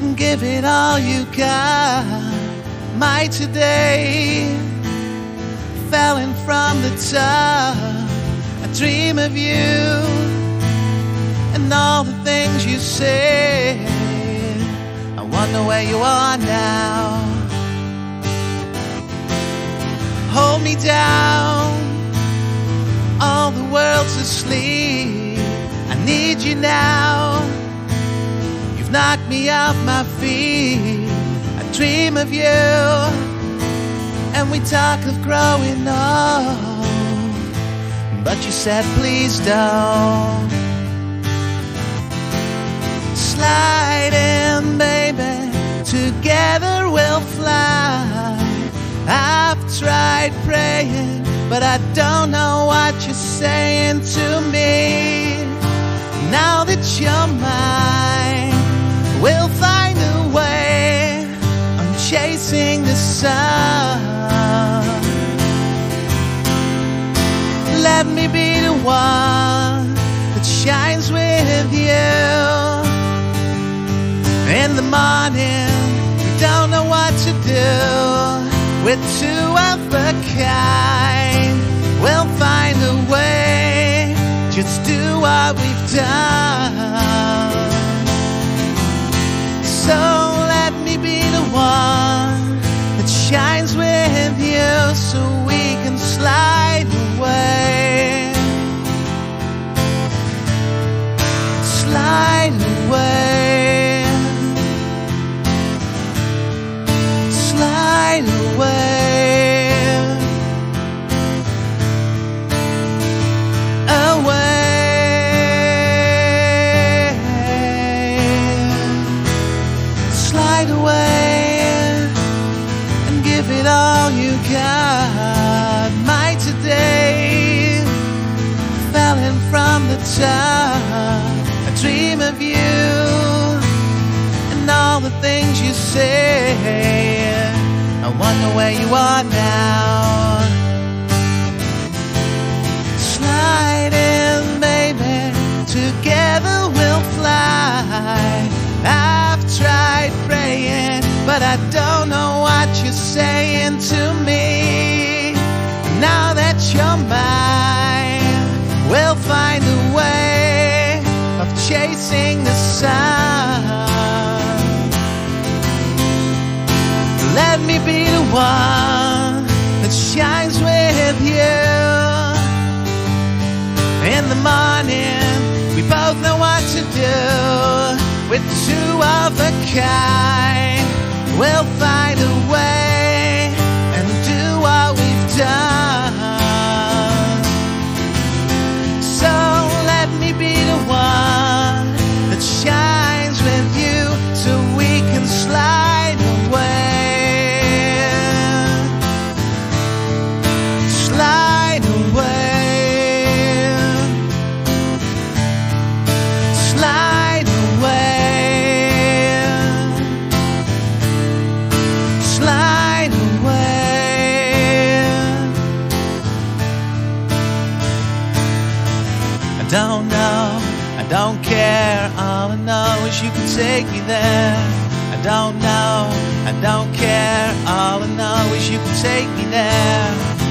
And give it all you got. My today falling from the top. I dream of you and all the things you say. I wonder where you are now. Hold me down, all the world's asleep. I need you now. Knocked me off my feet. I dream of you, and we talk of growing old. But you said, please don't. Slide in, baby. Together we'll fly. I've tried praying, but I don't know what you're saying to me. In the morning, we don't know what to do. We're two of a kind. I dream of you and all the things you say. I wonder where you are now. Slide in, baby. Together we'll fly. I've tried praying, but I don't know what you're saying to me. Now that you're mine, chasing the sun. Let me be the one that shines with you. In the morning, we both know what to do. With two of a kind, we'll find don't know, I don't care. All I know is you can take me there. I don't know, I don't care. All I know is you can take me there.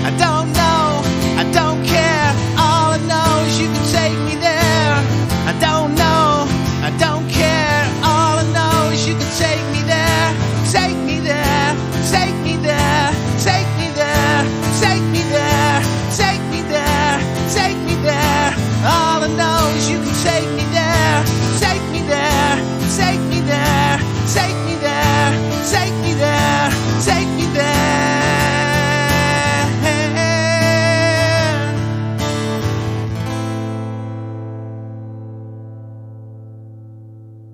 I don't know, I don't care.